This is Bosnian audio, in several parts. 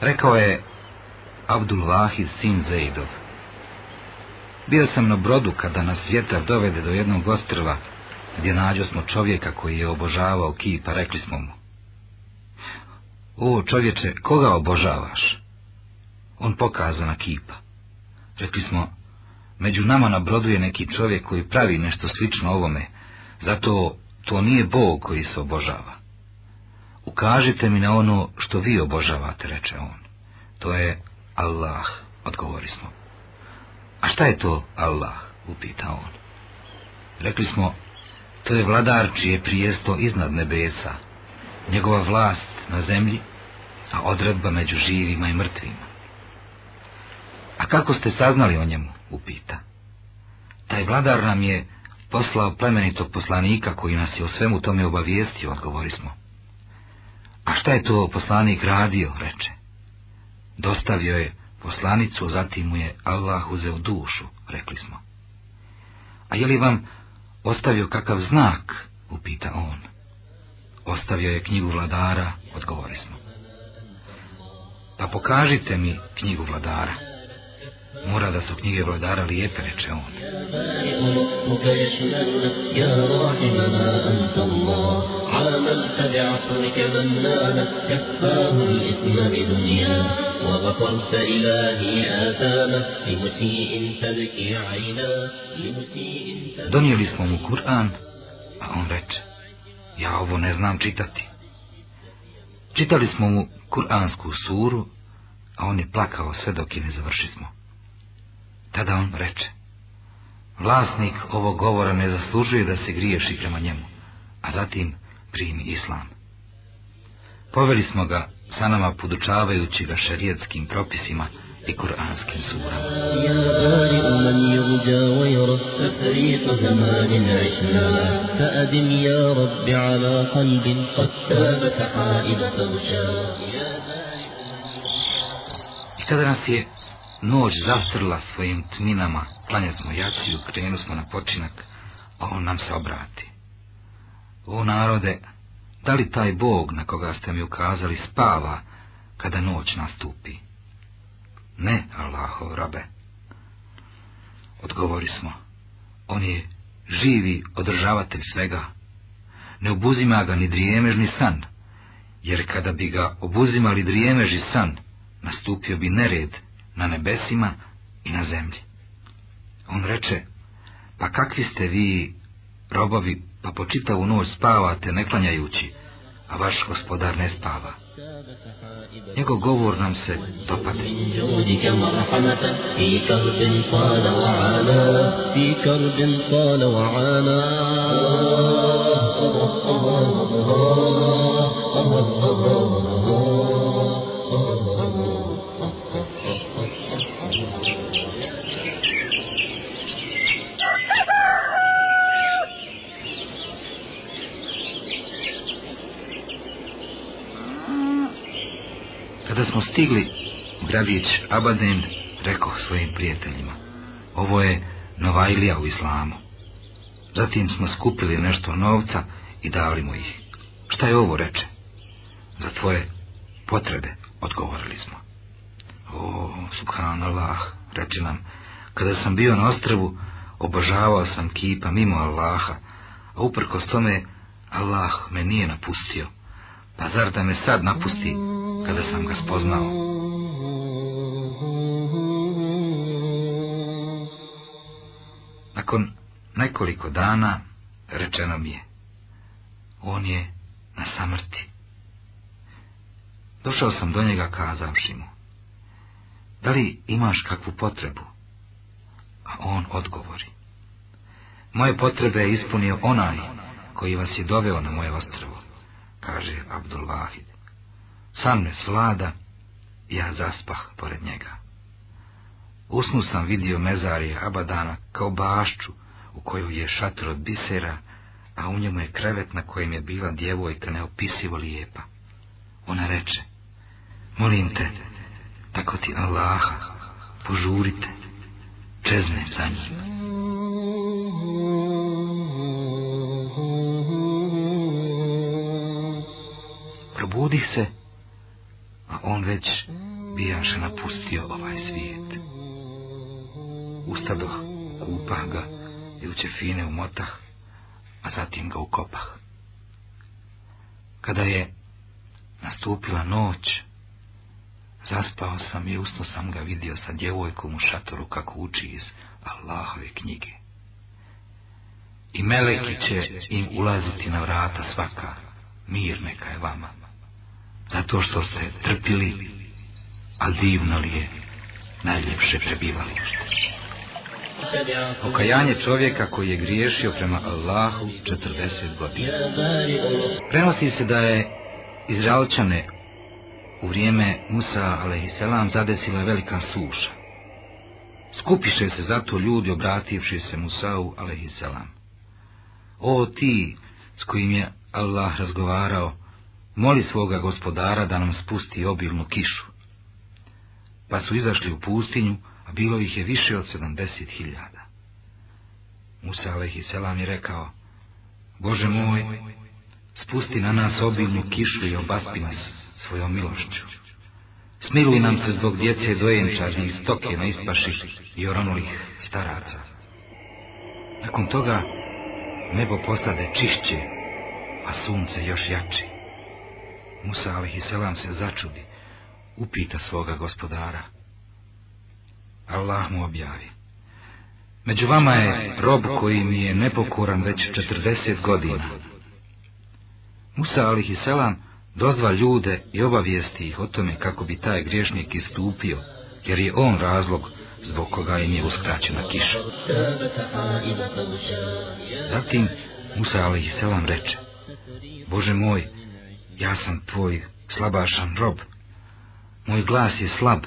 Rekao je Vahi sin Zeidov. Bio sam na brodu kada nas vjetar dovede do jednog ostrva gdje nađo smo čovjeka koji je obožavao kipa, rekli smo mu. O čovječe, koga obožavaš? On pokaza na kipa. Rekli smo, među nama na brodu je neki čovjek koji pravi nešto slično ovome, zato to nije Bog koji se obožava. Ukažite mi na ono što vi obožavate, reče on. To je Allah, odgovori smo. A šta je to Allah, upita on. Rekli smo, to je vladar čije prijesto iznad nebesa, njegova vlast na zemlji, a odredba među živima i mrtvima. A kako ste saznali o njemu, upita. Taj vladar nam je poslao plemenitog poslanika koji nas je o svemu tome obavijestio, odgovori smo. A šta je to poslanik radio, reče. Dostavio je poslanicu, zatim mu je Allah uzeo dušu, rekli smo. A je li vam ostavio kakav znak, upita on. Ostavio je knjigu vladara, odgovorili smo. Pa pokažite mi knjigu vladara. Mora da su knjige vladara lijepe, reče on. Donijeli smo mu Kur'an, a on reče, ja ovo ne znam čitati. Čitali smo mu kur'ansku suru, a on je plakao sve dok je ne završi smo. Tada on reče, vlasnik ovog govora ne zaslužuje da se griješi prema njemu, a zatim primi islam. Poveli smo ga sa nama podučavajući ga šarijetskim propisima i kuranskim surama. I tada nas je Noć zastrla svojim tminama, planje smo jaciju, krenu smo na počinak, a on nam se obrati. O narode, da li taj Bog na koga ste mi ukazali spava kada noć nastupi? Ne, Allahov rabe. Odgovori smo, on je živi održavatelj svega. Ne obuzima ga ni drijemežni san, jer kada bi ga obuzimali drijemež san, nastupio bi nered na nebesima i na zemlji. On reče, pa kakvi ste vi, robovi, pa po u noć spavate ne klanjajući, a vaš gospodar ne spava. Njegov govor nam se dopade. stigli gradić rekao svojim prijateljima. Ovo je Novajlija u islamu. Zatim smo skupili nešto novca i dali mu ih. Šta je ovo reče? Za tvoje potrebe odgovorili smo. O, subhanallah, reče nam, kada sam bio na ostrvu, obožavao sam kipa mimo Allaha, a uprkos tome Allah me nije napustio. Pa zar da me sad napusti, kada sam ga spoznao. Nakon nekoliko dana rečeno mi je, on je na samrti. Došao sam do njega kazavši mu, da li imaš kakvu potrebu? A on odgovori, moje potrebe je ispunio onaj koji vas je doveo na moje ostrvo, kaže Abdul Vahid. Sam ne svlada, ja zaspah pored njega. Usnu sam vidio mezarije Abadana kao bašću u kojoj je šator od bisera, a u njemu je krevet na kojem je bila djevojka neopisivo lijepa. Ona reče, molim te, tako ti Allaha, požurite, čeznem za njim. Probudih se on već bijaše napustio ovaj svijet. Ustadoh, kupah ga i u čefine a zatim ga kopah. Kada je nastupila noć, zaspao sam i usno sam ga vidio sa djevojkom u šatoru kako uči iz Allahove knjige. I meleki će im ulaziti na vrata svaka, mir neka je vama zato što ste trpili, a divno li je najljepše prebivalište. Okajanje čovjeka koji je griješio prema Allahu 40 godina. Prenosi se da je Izraelčane u vrijeme Musa a.s. zadesila velika suša. Skupiše se zato ljudi obrativši se Musau a.s. O ti s kojim je Allah razgovarao, moli svoga gospodara da nam spusti obilnu kišu. Pa su izašli u pustinju, a bilo ih je više od sedamdeset hiljada. Musa Alehi Selam je rekao, Bože moj, spusti na nas obilnu kišu i obaspi nas svojom milošću. Smiluj nam se zbog djece dojenčadi i stoke na ispaši i oranulih staraca. Nakon toga nebo postade čišće, a sunce još jače. Musa Selam se začudi, upita svoga gospodara. Allah mu objavi. Među vama je rob koji mi je nepokoran već 40 godina. Musa Selam dozva ljude i obavijesti ih o tome kako bi taj griješnik istupio, jer je on razlog zbog koga im je uskraćena kiša. Zatim Musa Selam reče, Bože moj, ja sam tvoj slabašan rob. Moj glas je slab.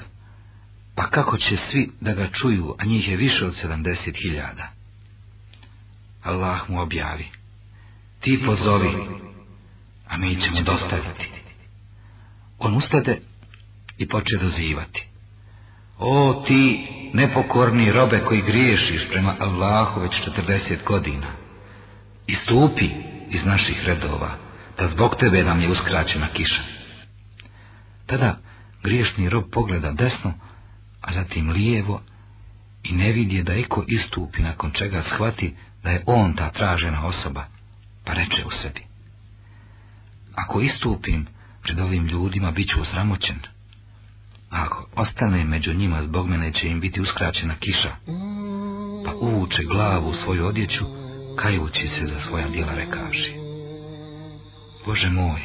Pa kako će svi da ga čuju, a njih je više od sedamdeset hiljada? Allah mu objavi. Ti pozovi, a mi ćemo dostaviti. On ustade i poče dozivati. O ti nepokorni robe koji griješiš prema Allahu već četrdeset godina, istupi iz naših redova da zbog tebe nam je uskraćena kiša. Tada griješni rob pogleda desno, a zatim lijevo i ne vidi da iko istupi, nakon čega shvati da je on ta tražena osoba, pa reče u sebi. Ako istupim pred ovim ljudima, bit ću osramoćen. ako ostane među njima, zbog mene će im biti uskraćena kiša. Pa uvuče glavu u svoju odjeću, kajući se za svoja djela rekaši. Bože moj,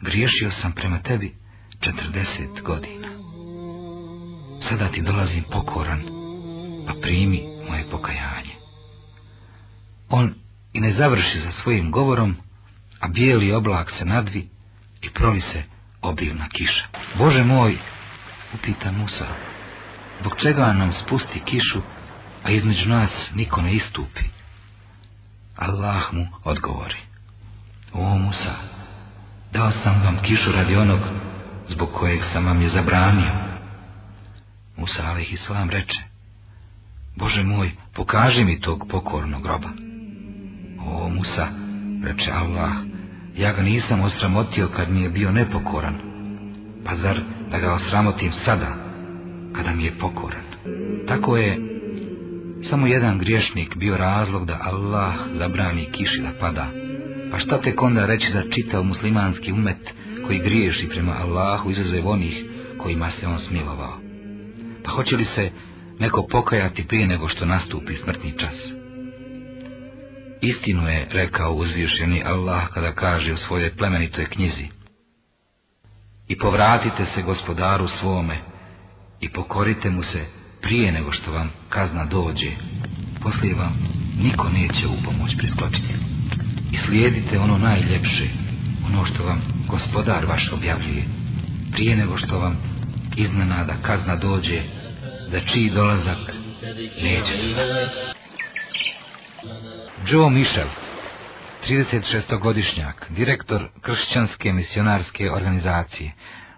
griješio sam prema tebi četrdeset godina. Sada ti dolazim pokoran, pa primi moje pokajanje. On i ne završi za svojim govorom, a bijeli oblak se nadvi i proli se obilna kiša. Bože moj, upita Musa, zbog čega nam spusti kišu, a između nas niko ne istupi? Allah mu odgovori. O Musa, dao sam vam kišu radi onog zbog kojeg sam vam je zabranio. Musa alih islam reče, Bože moj, pokaži mi tog pokornog groba. O Musa, reče Allah, ja ga nisam osramotio kad mi je bio nepokoran, pa zar da ga osramotim sada, kada mi je pokoran? Tako je samo jedan griješnik bio razlog da Allah zabrani kiši da pada, pa šta tek onda reći za čitav muslimanski umet koji griješi prema Allahu izuzev onih kojima se on smilovao? Pa hoće li se neko pokajati prije nego što nastupi smrtni čas? Istinu je rekao uzvišeni Allah kada kaže u svojoj plemenitoj knjizi i povratite se gospodaru svome i pokorite mu se prije nego što vam kazna dođe. Poslije vam niko neće u pomoć priskočiti i slijedite ono najljepše, ono što vam gospodar vaš objavljuje, prije nego što vam iznenada kazna dođe, da čiji dolazak neće Joe Michel, 36-godišnjak, direktor kršćanske misionarske organizacije,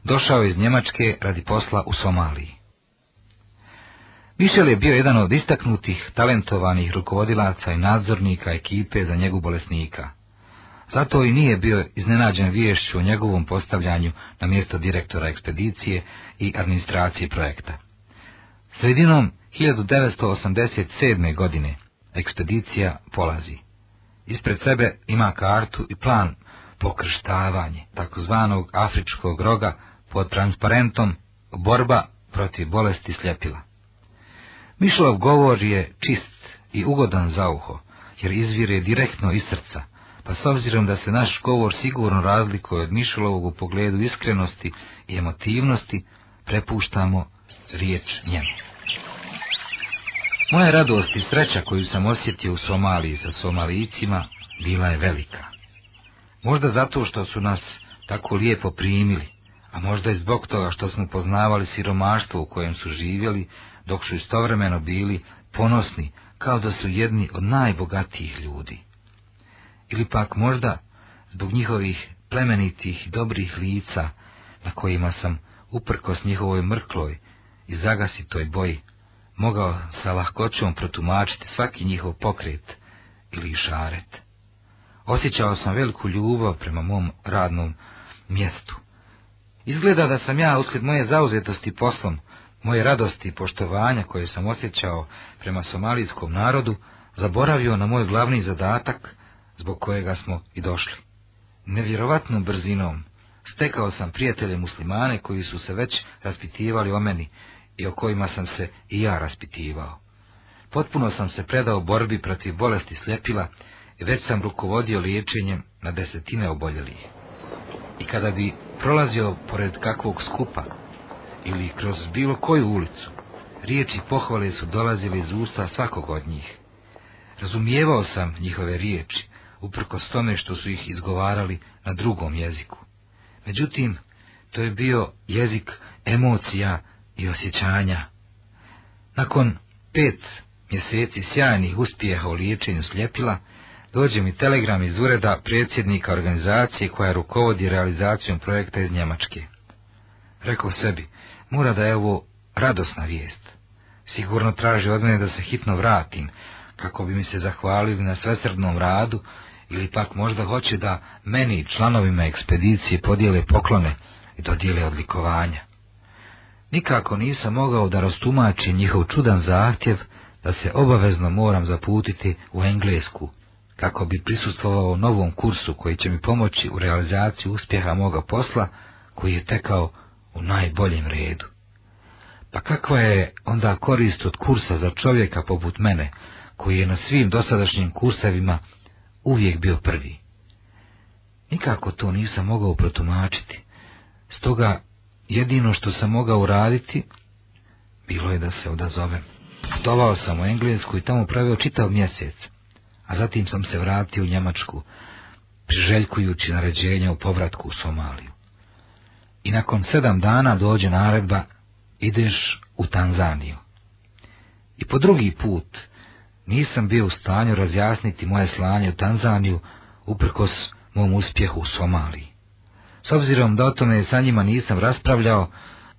došao iz Njemačke radi posla u Somaliji. Mišel je bio jedan od istaknutih, talentovanih rukovodilaca i nadzornika ekipe za njegu bolesnika. Zato i nije bio iznenađen viješću o njegovom postavljanju na mjesto direktora ekspedicije i administracije projekta. Sredinom 1987. godine ekspedicija polazi. Ispred sebe ima kartu i plan pokrštavanje takozvanog afričkog roga pod transparentom borba protiv bolesti sljepila. Mišlov govor je čist i ugodan za uho, jer izvire direktno iz srca, pa s obzirom da se naš govor sigurno razlikuje od Mišlovog u pogledu iskrenosti i emotivnosti, prepuštamo riječ njemu. Moja radost i sreća koju sam osjetio u Somaliji sa Somalijicima bila je velika. Možda zato što su nas tako lijepo primili, a možda i zbog toga što smo poznavali siromaštvo u kojem su živjeli, dok su istovremeno bili ponosni kao da su jedni od najbogatijih ljudi. Ili pak možda zbog njihovih plemenitih dobrih lica na kojima sam uprkos njihovoj mrkloj i zagasitoj boji mogao sa lahkoćom protumačiti svaki njihov pokret ili šaret. Osjećao sam veliku ljubav prema mom radnom mjestu. Izgleda da sam ja, uslijed moje zauzetosti poslom, moje radosti i poštovanja koje sam osjećao prema somalijskom narodu, zaboravio na moj glavni zadatak zbog kojega smo i došli. Nevjerovatnom brzinom stekao sam prijatelje muslimane koji su se već raspitivali o meni i o kojima sam se i ja raspitivao. Potpuno sam se predao borbi protiv bolesti sljepila i već sam rukovodio liječenjem na desetine oboljelih. I kada bi prolazio pored kakvog skupa, ili kroz bilo koju ulicu. Riječi pohvale su dolazile iz usta svakog od njih. Razumijevao sam njihove riječi, uprkos tome što su ih izgovarali na drugom jeziku. Međutim, to je bio jezik emocija i osjećanja. Nakon pet mjeseci sjajnih uspjeha u liječenju sljepila, dođe mi telegram iz ureda predsjednika organizacije koja rukovodi realizacijom projekta iz Njemačke. Rekao sebi, Mora da je ovo radosna vijest. Sigurno traži od mene da se hitno vratim, kako bi mi se zahvalili na svesrednom radu, ili pak možda hoće da meni i članovima ekspedicije podijele poklone i dodijele odlikovanja. Nikako nisam mogao da rastumači njihov čudan zahtjev da se obavezno moram zaputiti u Englesku, kako bi prisustvovao novom kursu koji će mi pomoći u realizaciji uspjeha moga posla, koji je tekao u najboljem redu. Pa kakva je onda korist od kursa za čovjeka poput mene, koji je na svim dosadašnjim kursevima uvijek bio prvi? Nikako to nisam mogao protumačiti, stoga jedino što sam mogao uraditi, bilo je da se odazovem. Putovao sam u Englesku i tamo pravio čitav mjesec, a zatim sam se vratio u Njemačku, priželjkujući naređenja u povratku u Somaliju i nakon sedam dana dođe naredba ideš u Tanzaniju. I po drugi put nisam bio u stanju razjasniti moje slanje u Tanzaniju uprkos mom uspjehu u Somaliji. S obzirom da o tome sa njima nisam raspravljao,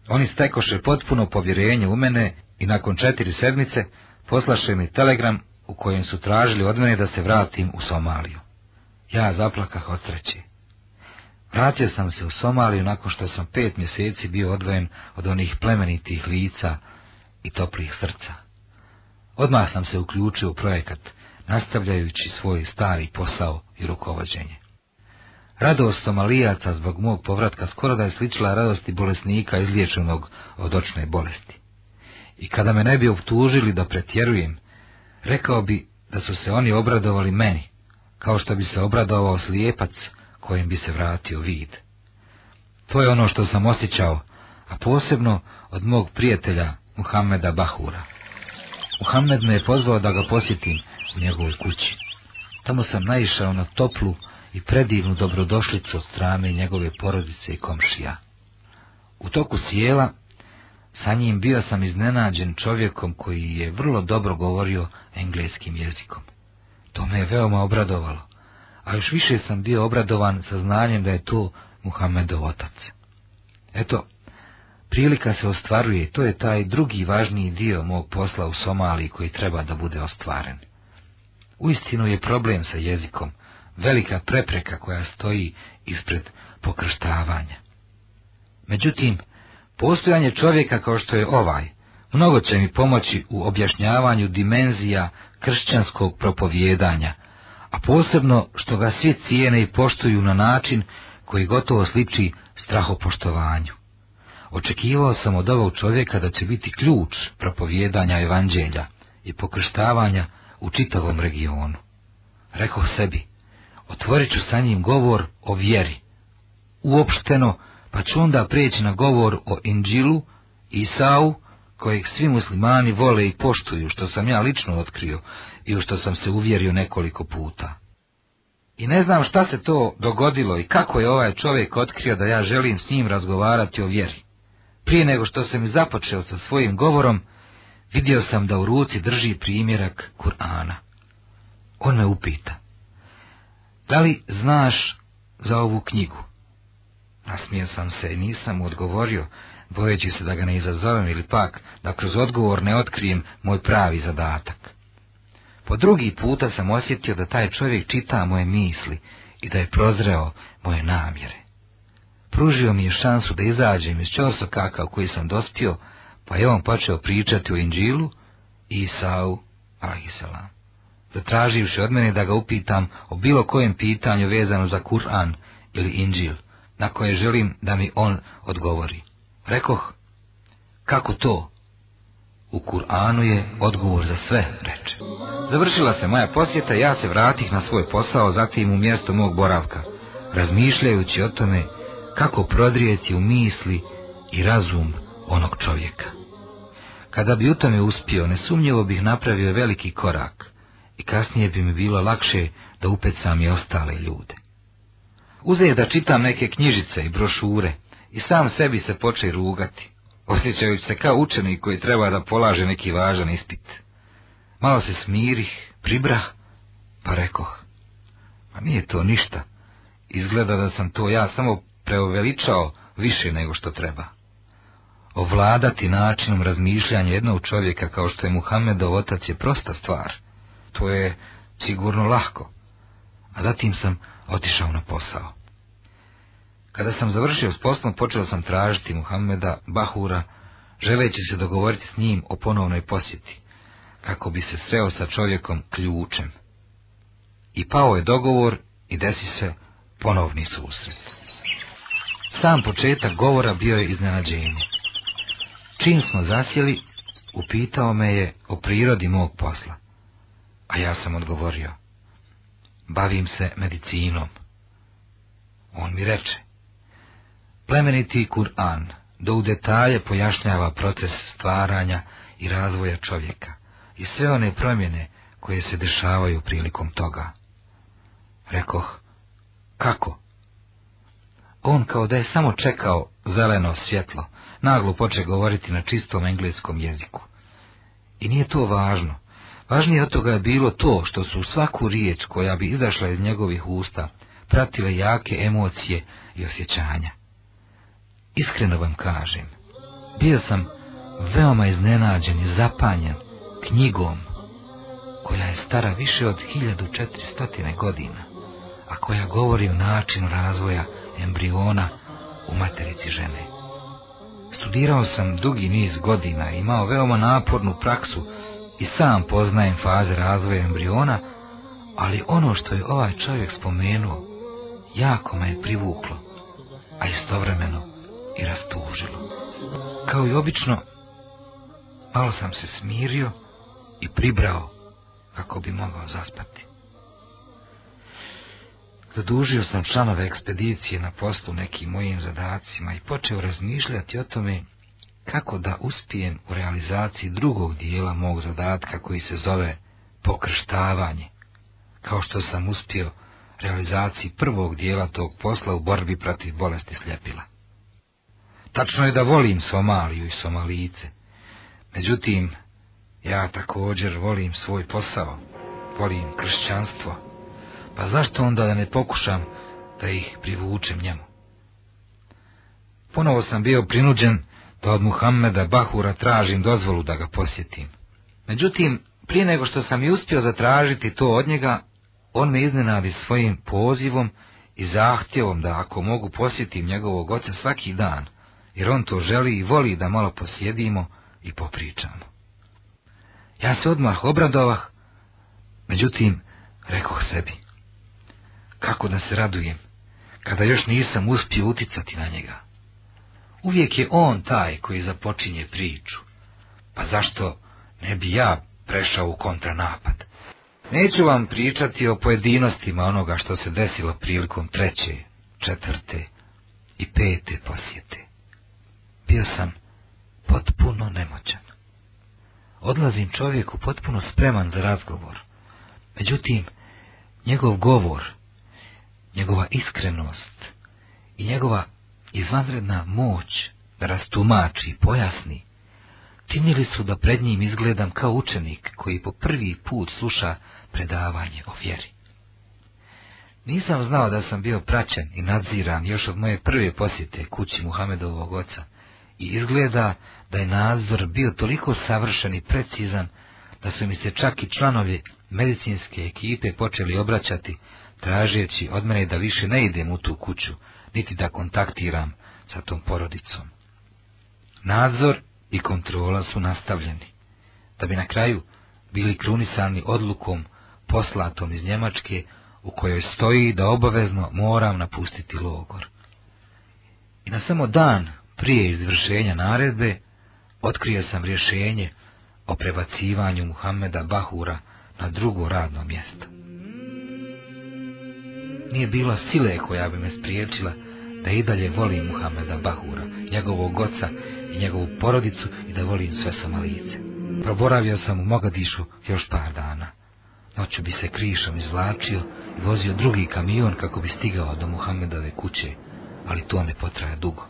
oni stekoše potpuno povjerenje u mene i nakon četiri sedmice poslaše mi telegram u kojem su tražili od mene da se vratim u Somaliju. Ja zaplakah od sreće. Vratio sam se u Somaliju nakon što sam pet mjeseci bio odvojen od onih plemenitih lica i toplih srca. Odmah sam se uključio u projekat, nastavljajući svoj stari posao i rukovođenje. Radost Somalijaca zbog mog povratka skoro da je sličila radosti bolesnika izliječenog od očne bolesti. I kada me ne bi optužili da pretjerujem, rekao bi da su se oni obradovali meni, kao što bi se obradovao slijepac kojim bi se vratio vid. To je ono što sam osjećao, a posebno od mog prijatelja Muhammeda Bahura. Muhammed me je pozvao da ga posjetim u njegovoj kući. Tamo sam naišao na toplu i predivnu dobrodošlicu od strane njegove porodice i komšija. U toku sjela sa njim bio sam iznenađen čovjekom koji je vrlo dobro govorio engleskim jezikom. To me je veoma obradovalo a još više sam bio obradovan sa znanjem da je to Muhammedov otac. Eto, prilika se ostvaruje i to je taj drugi važniji dio mog posla u Somaliji koji treba da bude ostvaren. Uistinu je problem sa jezikom, velika prepreka koja stoji ispred pokrštavanja. Međutim, postojanje čovjeka kao što je ovaj, mnogo će mi pomoći u objašnjavanju dimenzija kršćanskog propovjedanja, a posebno što ga svi cijene i poštuju na način koji gotovo sliči strahopoštovanju. Očekivao sam od ovog čovjeka da će biti ključ propovjedanja evanđelja i pokrštavanja u čitavom regionu. Rekao sebi, otvorit ću sa njim govor o vjeri, uopšteno, pa ću onda prijeći na govor o Inđilu, Isau, kojeg svi muslimani vole i poštuju, što sam ja lično otkrio i u što sam se uvjerio nekoliko puta. I ne znam šta se to dogodilo i kako je ovaj čovjek otkrio da ja želim s njim razgovarati o vjeri. Prije nego što sam i započeo sa svojim govorom, vidio sam da u ruci drži primjerak Kur'ana. On me upita, da li znaš za ovu knjigu? Nasmio sam se i nisam odgovorio, bojeći se da ga ne izazovem ili pak da kroz odgovor ne otkrijem moj pravi zadatak. Po drugi puta sam osjetio da taj čovjek čita moje misli i da je prozreo moje namjere. Pružio mi je šansu da izađem iz čorsokaka kakav koji sam dospio, pa je on počeo pričati o Inđilu i Isau, alaihissalam, zatraživši od mene da ga upitam o bilo kojem pitanju vezano za Kur'an ili Inđil, na koje želim da mi on odgovori. Rekoh, kako to? U Kur'anu je odgovor za sve, reče. Završila se moja posjeta, ja se vratih na svoj posao, zatim u mjesto mog boravka, razmišljajući o tome kako prodrijeti u misli i razum onog čovjeka. Kada bi u tome uspio, nesumnjivo bih napravio veliki korak i kasnije bi mi bilo lakše da upecam i ostale ljude. Uze je da čitam neke knjižice i brošure, i sam sebi se poče rugati, osjećajući se kao učenik koji treba da polaže neki važan ispit. Malo se smirih, pribrah, pa rekoh, pa nije to ništa, izgleda da sam to ja samo preoveličao više nego što treba. Ovladati načinom razmišljanja jednog čovjeka kao što je Muhammedov otac je prosta stvar, to je sigurno lahko, a zatim sam otišao na posao. Kada sam završio s poslom, počeo sam tražiti Muhammeda Bahura, želeći se dogovoriti s njim o ponovnoj posjeti, kako bi se sreo sa čovjekom ključem. I pao je dogovor i desi se ponovni susret. Sam početak govora bio je iznenađenje. Čim smo zasjeli, upitao me je o prirodi mog posla. A ja sam odgovorio, bavim se medicinom. On mi reče, Plemeniti Kur'an do u detalje pojašnjava proces stvaranja i razvoja čovjeka i sve one promjene koje se dešavaju prilikom toga. Rekoh, kako? On kao da je samo čekao zeleno svjetlo, naglo poče govoriti na čistom engleskom jeziku. I nije to važno. Važnije od toga je bilo to što su svaku riječ koja bi izašla iz njegovih usta pratile jake emocije i osjećanja. Iskreno vam kažem, bio sam veoma iznenađen i zapanjen knjigom koja je stara više od 1400 godina, a koja govori o načinu razvoja embriona u materici žene. Studirao sam dugi niz godina imao veoma napornu praksu i sam poznajem faze razvoja embriona, ali ono što je ovaj čovjek spomenuo jako me je privuklo, a istovremeno i rastužilo. Kao i obično, malo sam se smirio i pribrao kako bi mogao zaspati. Zadužio sam članove ekspedicije na poslu nekim mojim zadacima i počeo razmišljati o tome kako da uspijem u realizaciji drugog dijela mog zadatka koji se zove pokrštavanje, kao što sam uspio realizaciji prvog dijela tog posla u borbi protiv bolesti sljepila. Tačno je da volim Somaliju i Somalice. Međutim, ja također volim svoj posao, volim kršćanstvo. Pa zašto onda da ne pokušam da ih privučem njemu? Ponovo sam bio prinuđen da od Muhammeda Bahura tražim dozvolu da ga posjetim. Međutim, prije nego što sam i uspio zatražiti to od njega, on me iznenadi svojim pozivom i zahtjevom da ako mogu posjetim njegovog oca svaki dan, jer on to želi i voli da malo posjedimo i popričamo. Ja se odmah obradovah, međutim, rekao sebi, kako da se radujem, kada još nisam uspio uticati na njega. Uvijek je on taj koji započinje priču, pa zašto ne bi ja prešao u kontranapad? Neću vam pričati o pojedinostima onoga što se desilo prilikom treće, četvrte i pete posjete bio sam potpuno nemoćan. Odlazim čovjeku potpuno spreman za razgovor. Međutim, njegov govor, njegova iskrenost i njegova izvanredna moć da rastumači i pojasni, činili su da pred njim izgledam kao učenik koji po prvi put sluša predavanje o vjeri. Nisam znao da sam bio praćen i nadziran još od moje prve posjete kući Muhamedovog oca, i izgleda da je nadzor bio toliko savršen i precizan da su mi se čak i članovi medicinske ekipe počeli obraćati tražeći od mene da više ne idem u tu kuću, niti da kontaktiram sa tom porodicom. Nadzor i kontrola su nastavljeni, da bi na kraju bili krunisani odlukom poslatom iz Njemačke u kojoj stoji da obavezno moram napustiti logor. I na samo dan prije izvršenja naredbe otkrio sam rješenje o prebacivanju Muhameda Bahura na drugo radno mjesto. Nije bilo sile koja bi me spriječila da i dalje volim Muhameda Bahura, njegovog oca i njegovu porodicu i da volim sve Somalice. Proboravio sam u Mogadišu još par dana. Noću bi se krišom izvlačio i vozio drugi kamion kako bi stigao do Muhamedove kuće, ali to ne potraje dugo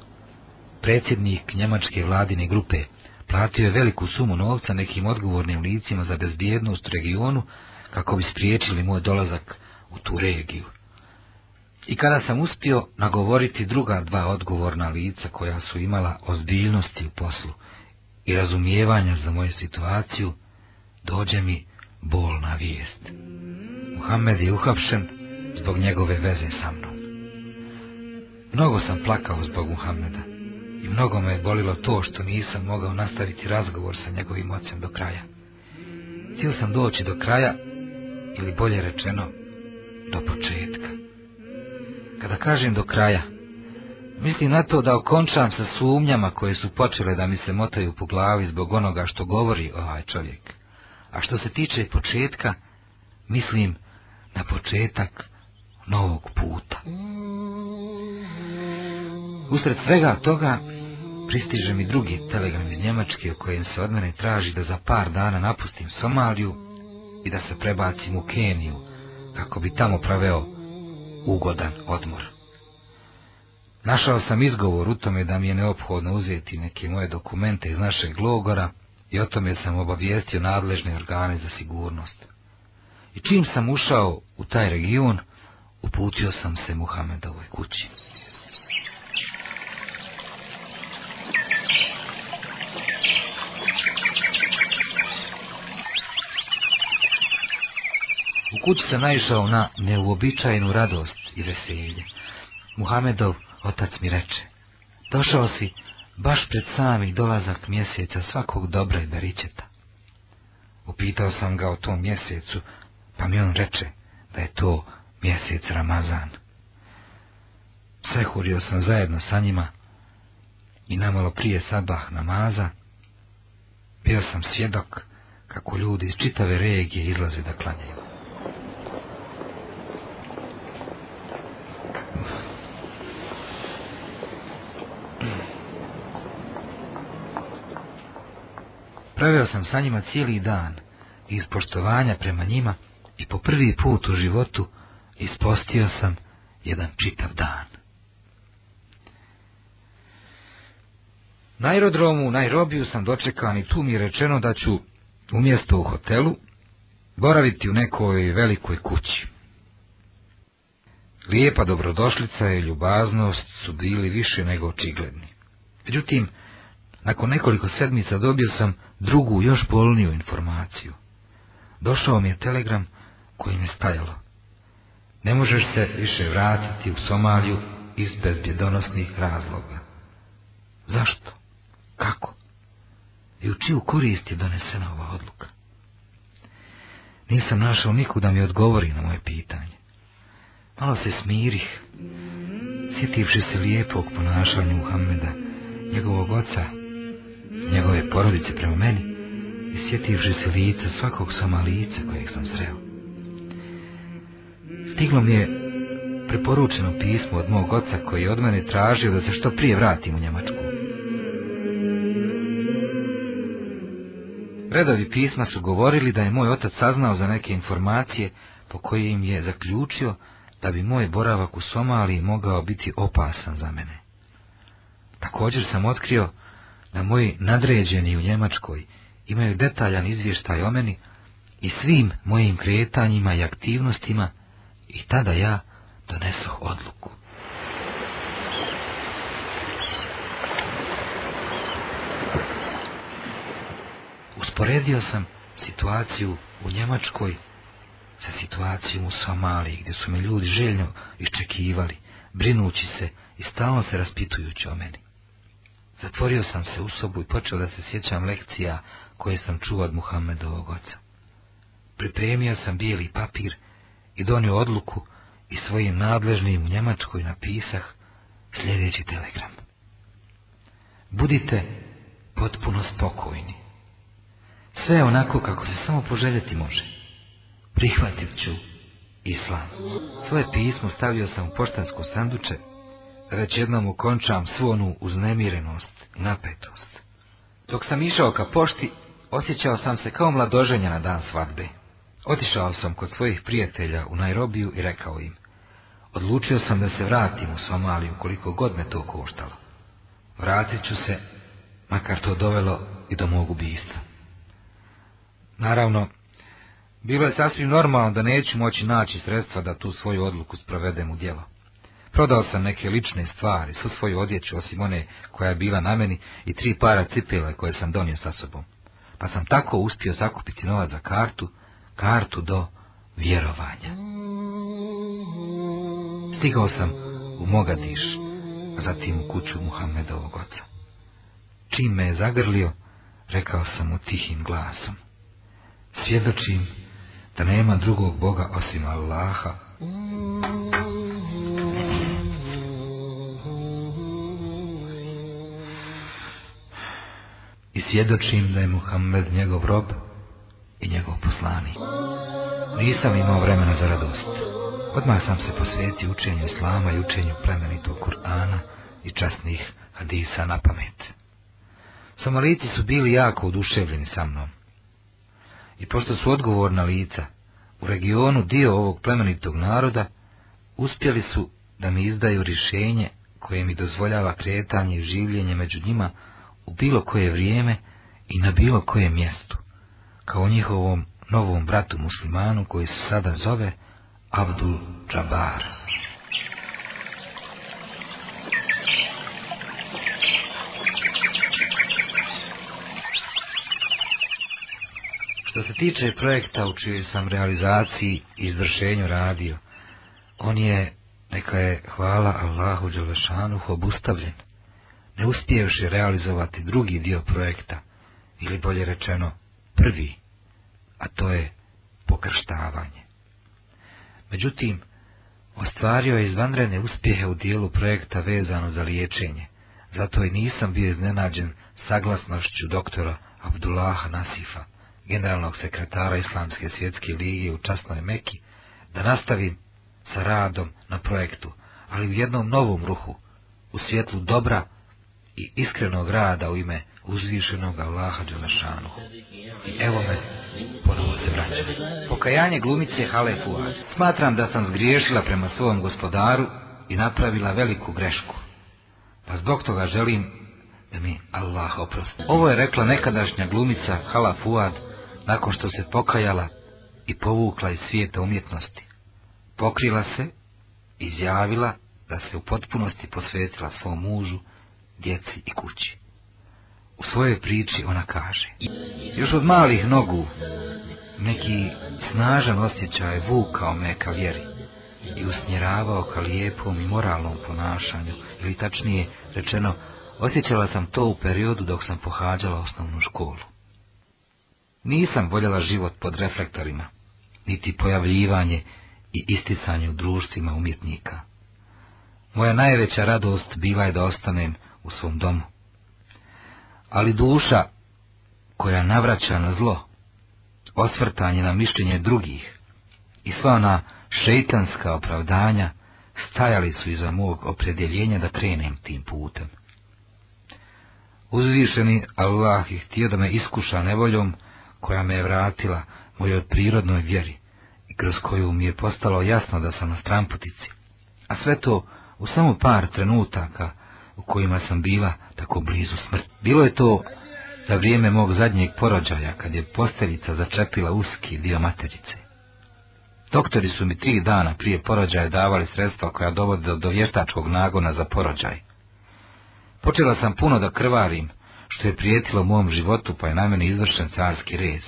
predsjednik njemačke vladine grupe, platio je veliku sumu novca nekim odgovornim licima za bezbjednost u regionu kako bi spriječili moj dolazak u tu regiju. I kada sam uspio nagovoriti druga dva odgovorna lica koja su imala ozbiljnosti u poslu i razumijevanja za moju situaciju, dođe mi bolna vijest. Muhammed je uhapšen zbog njegove veze sa mnom. Mnogo sam plakao zbog Muhammeda i mnogo me je bolilo to što nisam mogao nastaviti razgovor sa njegovim ocem do kraja. Htio sam doći do kraja, ili bolje rečeno, do početka. Kada kažem do kraja, mislim na to da okončam sa sumnjama koje su počele da mi se motaju po glavi zbog onoga što govori ovaj čovjek. A što se tiče početka, mislim na početak novog puta. Mm. Usred svega toga pristiže mi drugi telegram iz Njemačke u kojem se od mene traži da za par dana napustim Somaliju i da se prebacim u Keniju kako bi tamo praveo ugodan odmor. Našao sam izgovor u tome da mi je neophodno uzeti neke moje dokumente iz našeg logora i o tome sam obavijestio nadležne organe za sigurnost. I čim sam ušao u taj region, uputio sam se Muhamedovoj kući. U kući se naišao na neuobičajenu radost i veselje. Muhamedov otac mi reče, došao si baš pred samih dolazak mjeseca svakog dobra i beričeta. Upitao sam ga o tom mjesecu, pa mi on reče da je to mjesec Ramazan. Sehurio sam zajedno sa njima i namalo prije sabah namaza. Bio sam svjedok kako ljudi iz čitave regije izlaze da klanjaju. Proveo sam sa njima cijeli dan iz poštovanja prema njima i po prvi put u životu ispostio sam jedan čitav dan. Na aerodromu u Nairobiju sam dočekan i tu mi je rečeno da ću umjesto u hotelu boraviti u nekoj velikoj kući. Lijepa dobrodošlica i ljubaznost su bili više nego očigledni. Međutim, nakon nekoliko sedmica dobio sam drugu, još bolniju informaciju. Došao mi je telegram koji mi je stajalo. Ne možeš se više vratiti u Somaliju iz bezbjedonosnih razloga. Zašto? Kako? I u čiju korist je donesena ova odluka? Nisam našao nikuda da mi odgovori na moje pitanje. Malo se smirih, sjetivši se lijepog ponašanja Muhammeda, njegovog oca, njegove porodice prema meni i sjetivši se lica svakog sama kojeg sam sreo. Stiglo mi je preporučeno pismo od mog oca koji je od mene tražio da se što prije vratim u Njemačku. Redovi pisma su govorili da je moj otac saznao za neke informacije po im je zaključio da bi moj boravak u Somaliji mogao biti opasan za mene. Također sam otkrio da moji nadređeni u Njemačkoj imaju detaljan izvještaj o meni i svim mojim kretanjima i aktivnostima i tada ja donesoh odluku. Usporedio sam situaciju u Njemačkoj sa situacijom u Somaliji, gdje su me ljudi željno iščekivali, brinući se i stalno se raspitujući o meni. Zatvorio sam se u sobu i počeo da se sjećam lekcija koje sam čuo od Muhammedovog oca. Pripremio sam bijeli papir i donio odluku i svojim nadležnim u Njemačkoj napisah sljedeći telegram. Budite potpuno spokojni. Sve je onako kako se samo poželjeti može. Prihvatit ću islam. Svoje pismo stavio sam u poštansko sanduče već jednom ukončam svu onu uznemirenost, napetost. Dok sam išao ka pošti, osjećao sam se kao mladoženja na dan svadbe. Otišao sam kod svojih prijatelja u Nairobiju i rekao im, odlučio sam da se vratim u Somaliju koliko god me to koštalo. Vratit ću se, makar to dovelo i do mog ubijstva. Naravno, bilo je sasvim normalno da neću moći naći sredstva da tu svoju odluku sprovedem u djelo. Prodao sam neke lične stvari, su svoju odjeću osim one koja je bila na meni i tri para cipela koje sam donio sa sobom. Pa sam tako uspio zakupiti novac za kartu, kartu do vjerovanja. Stigao sam u Mogadiš, a zatim u kuću Muhammedovog oca. Čim me je zagrlio, rekao sam mu tihim glasom. Svjedočim da nema drugog Boga osim Allaha i svjedočim da je Muhammed njegov rob i njegov poslani. Nisam imao vremena za radost. Odmah sam se posvetio učenju Islama i učenju plemenitog Kur'ana i časnih hadisa na pamet. Somalici su bili jako oduševljeni sa mnom. I pošto su odgovorna lica u regionu dio ovog plemenitog naroda, uspjeli su da mi izdaju rješenje koje mi dozvoljava kretanje i življenje među njima u bilo koje vrijeme i na bilo koje mjestu, kao njihovom novom bratu muslimanu koji se sada zove Abdul Jabbar. Što se tiče projekta u čijoj sam realizaciji i izvršenju radio, on je, neka je hvala Allahu Đelešanu, obustavljen ne uspijevši realizovati drugi dio projekta, ili bolje rečeno prvi, a to je pokrštavanje. Međutim, ostvario je izvanredne uspjehe u dijelu projekta vezano za liječenje, zato i nisam bio iznenađen saglasnošću doktora Abdullaha Nasifa, generalnog sekretara Islamske svjetske lige u Časnoj Meki, da nastavim sa radom na projektu, ali u jednom novom ruhu, u svjetlu dobra i iskrenog rada u ime uzvišenog Allaha Đelešanu. I evo me, ponovo se vraćam. Pokajanje glumice Halefua. Smatram da sam zgriješila prema svom gospodaru i napravila veliku grešku. Pa zbog toga želim da mi Allah oprosti. Ovo je rekla nekadašnja glumica Hala Fuad nakon što se pokajala i povukla iz svijeta umjetnosti. Pokrila se, izjavila da se u potpunosti posvetila svom mužu djeci i kući. U svojoj priči ona kaže, još od malih nogu neki snažan osjećaj vukao me ka vjeri i usmjeravao ka lijepom i moralnom ponašanju, ili tačnije rečeno, osjećala sam to u periodu dok sam pohađala osnovnu školu. Nisam voljela život pod reflektorima, niti pojavljivanje i isticanje u društvima umjetnika. Moja najveća radost bila je da ostanem u svom domu. Ali duša koja navraća na zlo, osvrtanje na mišljenje drugih i sva ona šeitanska opravdanja stajali su iza mog opredjeljenja da krenem tim putem. Uzvišeni Allah je htio da me iskuša nevoljom koja me je vratila mojoj prirodnoj vjeri i kroz koju mi je postalo jasno da sam na stramputici, a sve to u samo par trenutaka u kojima sam bila tako blizu smrt. Bilo je to za vrijeme mog zadnjeg porođaja, kad je posteljica začepila uski dio materice. Doktori su mi tri dana prije porođaja davali sredstva koja dovode do vještačkog nagona za porođaj. Počela sam puno da krvarim, što je prijetilo mom životu, pa je na mene izvršen carski rez.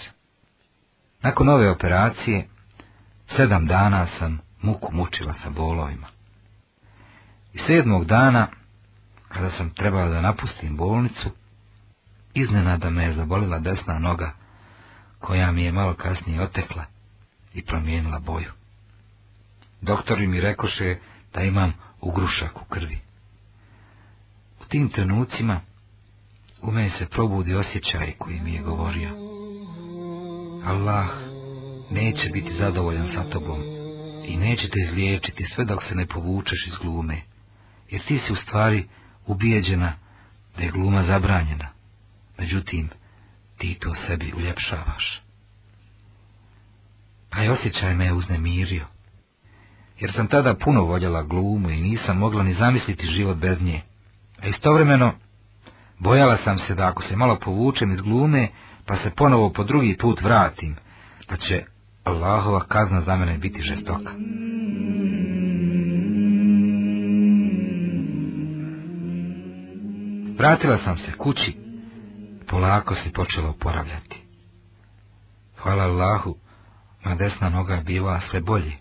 Nakon ove operacije, sedam dana sam muku mučila sa bolovima. I sedmog dana kada sam trebala da napustim bolnicu, iznenada me je zabolila desna noga, koja mi je malo kasnije otekla i promijenila boju. Doktori mi rekoše da imam ugrušak u krvi. U tim trenucima u meni se probudi osjećaj koji mi je govorio. Allah neće biti zadovoljan sa tobom i neće te izliječiti sve dok se ne povučeš iz glume, jer ti si u stvari ubijeđena da je gluma zabranjena. Međutim, ti to sebi uljepšavaš. Taj osjećaj me je uznemirio, jer sam tada puno voljela glumu i nisam mogla ni zamisliti život bez nje. A istovremeno, bojala sam se da ako se malo povučem iz glume, pa se ponovo po drugi put vratim, pa će Allahova kazna za mene biti žestoka. Vratila sam se kući. Polako se počela oporavljati. Hvala Allahu, moja desna noga je bila sve bolje.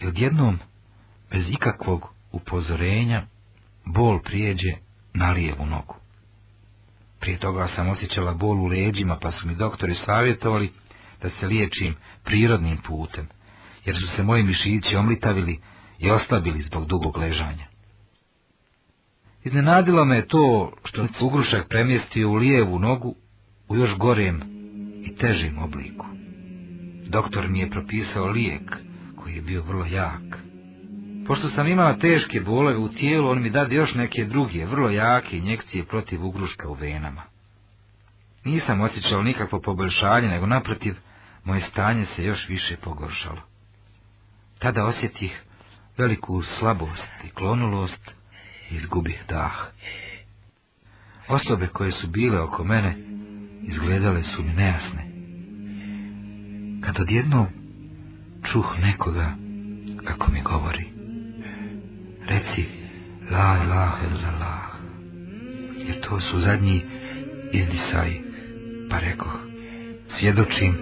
I odjednom, bez ikakvog upozorenja, bol prijeđe na lijevu nogu. Prije toga sam osjećala bol u leđima, pa su mi doktori savjetovali da se liječim prirodnim putem, jer su se moji mišići omlitavili i ostavili zbog dugog ležanja. Iznenadilo me to što se ugrušak premjestio u lijevu nogu u još gorem i težim obliku. Doktor mi je propisao lijek koji je bio vrlo jak. Pošto sam imao teške bolove u tijelu, on mi dade još neke druge, vrlo jake injekcije protiv ugruška u venama. Nisam osjećao nikakvo poboljšanje, nego naprotiv, moje stanje se još više pogoršalo. Tada osjetih veliku slabost i klonulost, izgubih dah. Osobe koje su bile oko mene izgledale su mi nejasne. Kad odjednom čuh nekoga kako mi govori. Reci la ilaha illallah. Jer to su zadnji izdisaj, pa rekoh. Svjedočim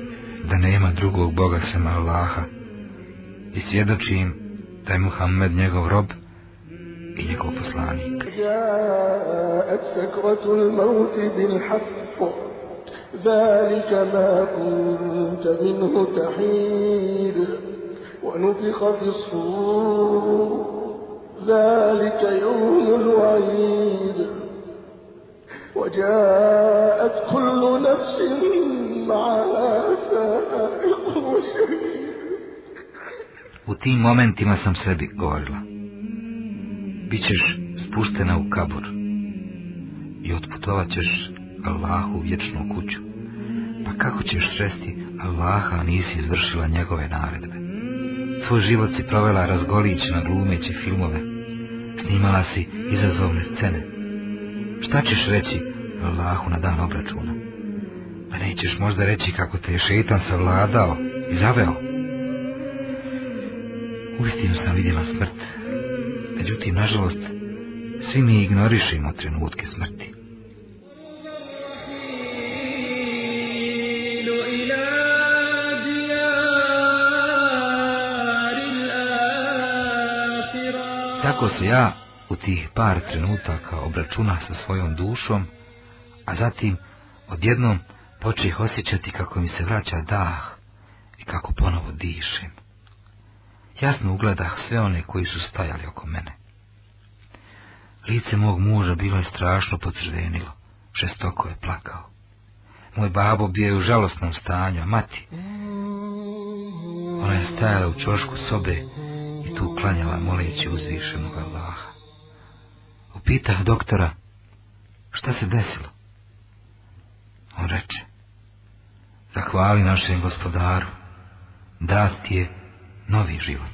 da nema drugog Boga sem Allaha i svjedočim da je Muhammed njegov rob جاءت سكرة الموت بالحق ذلك ما كنت منه تحيد ونفخ في الصور ذلك يوم الوعيد وجاءت كل نفس معها سائق وشهيد U tim momentima sam sebi govorila, bit spuštena u kabor i otputovat ćeš Allahu vječnu kuću. Pa kako ćeš sresti Allaha, a nisi izvršila njegove naredbe? Svoj život si provela na glumeći filmove. Snimala si izazovne scene. Šta ćeš reći Allahu na dan obračuna? Pa nećeš možda reći kako te je šetan savladao i zaveo. Uistinu sam vidjela smrt Međutim, nažalost, svi mi ignorišimo trenutke smrti. Tako se ja u tih par trenutaka obračuna sa svojom dušom, a zatim odjednom počeh osjećati kako mi se vraća dah i kako ponovo diš jasno ugledah sve one koji su stajali oko mene. Lice mog muža bilo je strašno pocrvenilo, Šestoko je plakao. Moj babo bio je u žalostnom stanju, a mati... Ona je stajala u čošku sobe i tu klanjala moleći uzvišenog Allaha. Upitah doktora, šta se desilo? On reče, zahvali našem gospodaru, dat je novi život.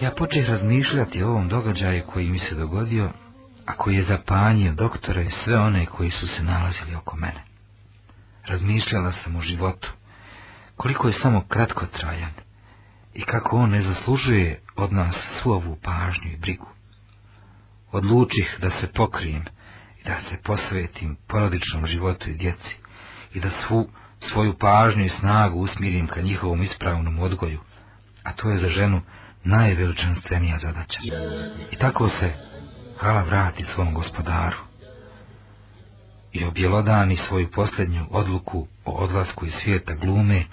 Ja počeh razmišljati o ovom događaju koji mi se dogodio, a koji je zapanjio doktore i sve one koji su se nalazili oko mene. Razmišljala sam o životu, koliko je samo kratko trajan, i kako on ne zaslužuje od nas svu ovu pažnju i brigu. Odlučih da se pokrijem i da se posvetim porodičnom životu i djeci i da svu svoju pažnju i snagu usmirim ka njihovom ispravnom odgoju, a to je za ženu najveličanstvenija zadaća. I tako se Hala vrati svom gospodaru i objelodani svoju posljednju odluku o odlasku iz svijeta glume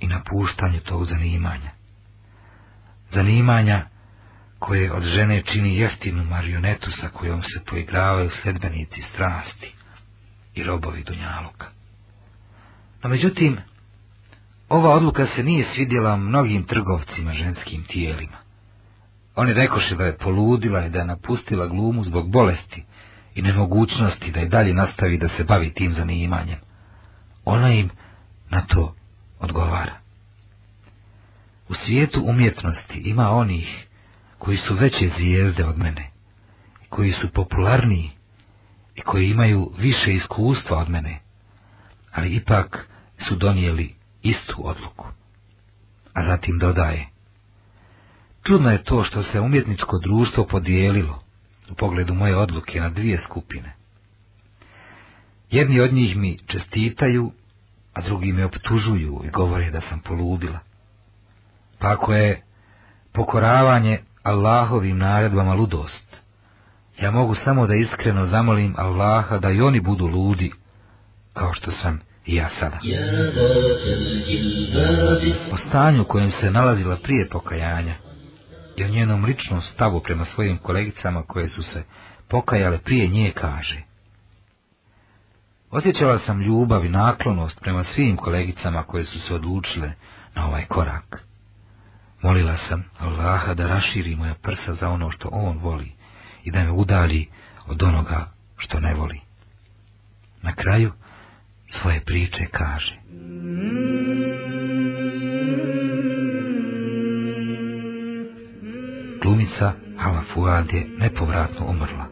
i napuštanju tog zanimanja zanimanja koje od žene čini jeftinu marionetu sa kojom se poigravaju sledbenici strasti i robovi Dunjaluka. No međutim, ova odluka se nije svidjela mnogim trgovcima ženskim tijelima. Oni rekoše da je poludila i da je napustila glumu zbog bolesti i nemogućnosti da i dalje nastavi da se bavi tim zanimanjem. Ona im na to odgovara. U svijetu umjetnosti ima onih koji su veće zvijezde od mene, koji su popularniji i koji imaju više iskustva od mene, ali ipak su donijeli istu odluku. A zatim dodaje, čudno je to što se umjetničko društvo podijelilo u pogledu moje odluke na dvije skupine. Jedni od njih mi čestitaju, a drugi me optužuju i govore da sam poludila ako je pokoravanje Allahovim naredbama ludost. Ja mogu samo da iskreno zamolim Allaha da i oni budu ludi, kao što sam i ja sada. O stanju kojem se nalazila prije pokajanja i o njenom ličnom stavu prema svojim kolegicama koje su se pokajale prije nje kaže. Osjećala sam ljubav i naklonost prema svim kolegicama koje su se odlučile na ovaj korak. Molila sam Allaha da raširi moja prsa za ono što On voli i da me udalji od onoga što ne voli. Na kraju svoje priče kaže. Glumica Hala Fuad je nepovratno umrla,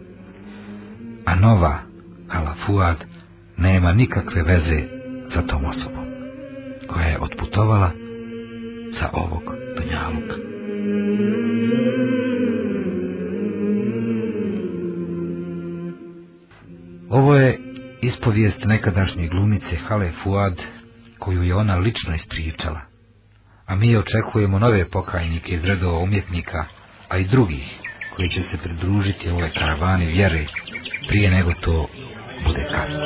a nova Hala Fuad nema nikakve veze sa tom osobom, koja je otputovala sa ovog dunjaluka. Ovo je ispovijest nekadašnje glumice Hale Fuad, koju je ona lično ispričala, a mi očekujemo nove pokajnike iz redova umjetnika, a i drugih koji će se pridružiti ove karavani vjere prije nego to bude kasno.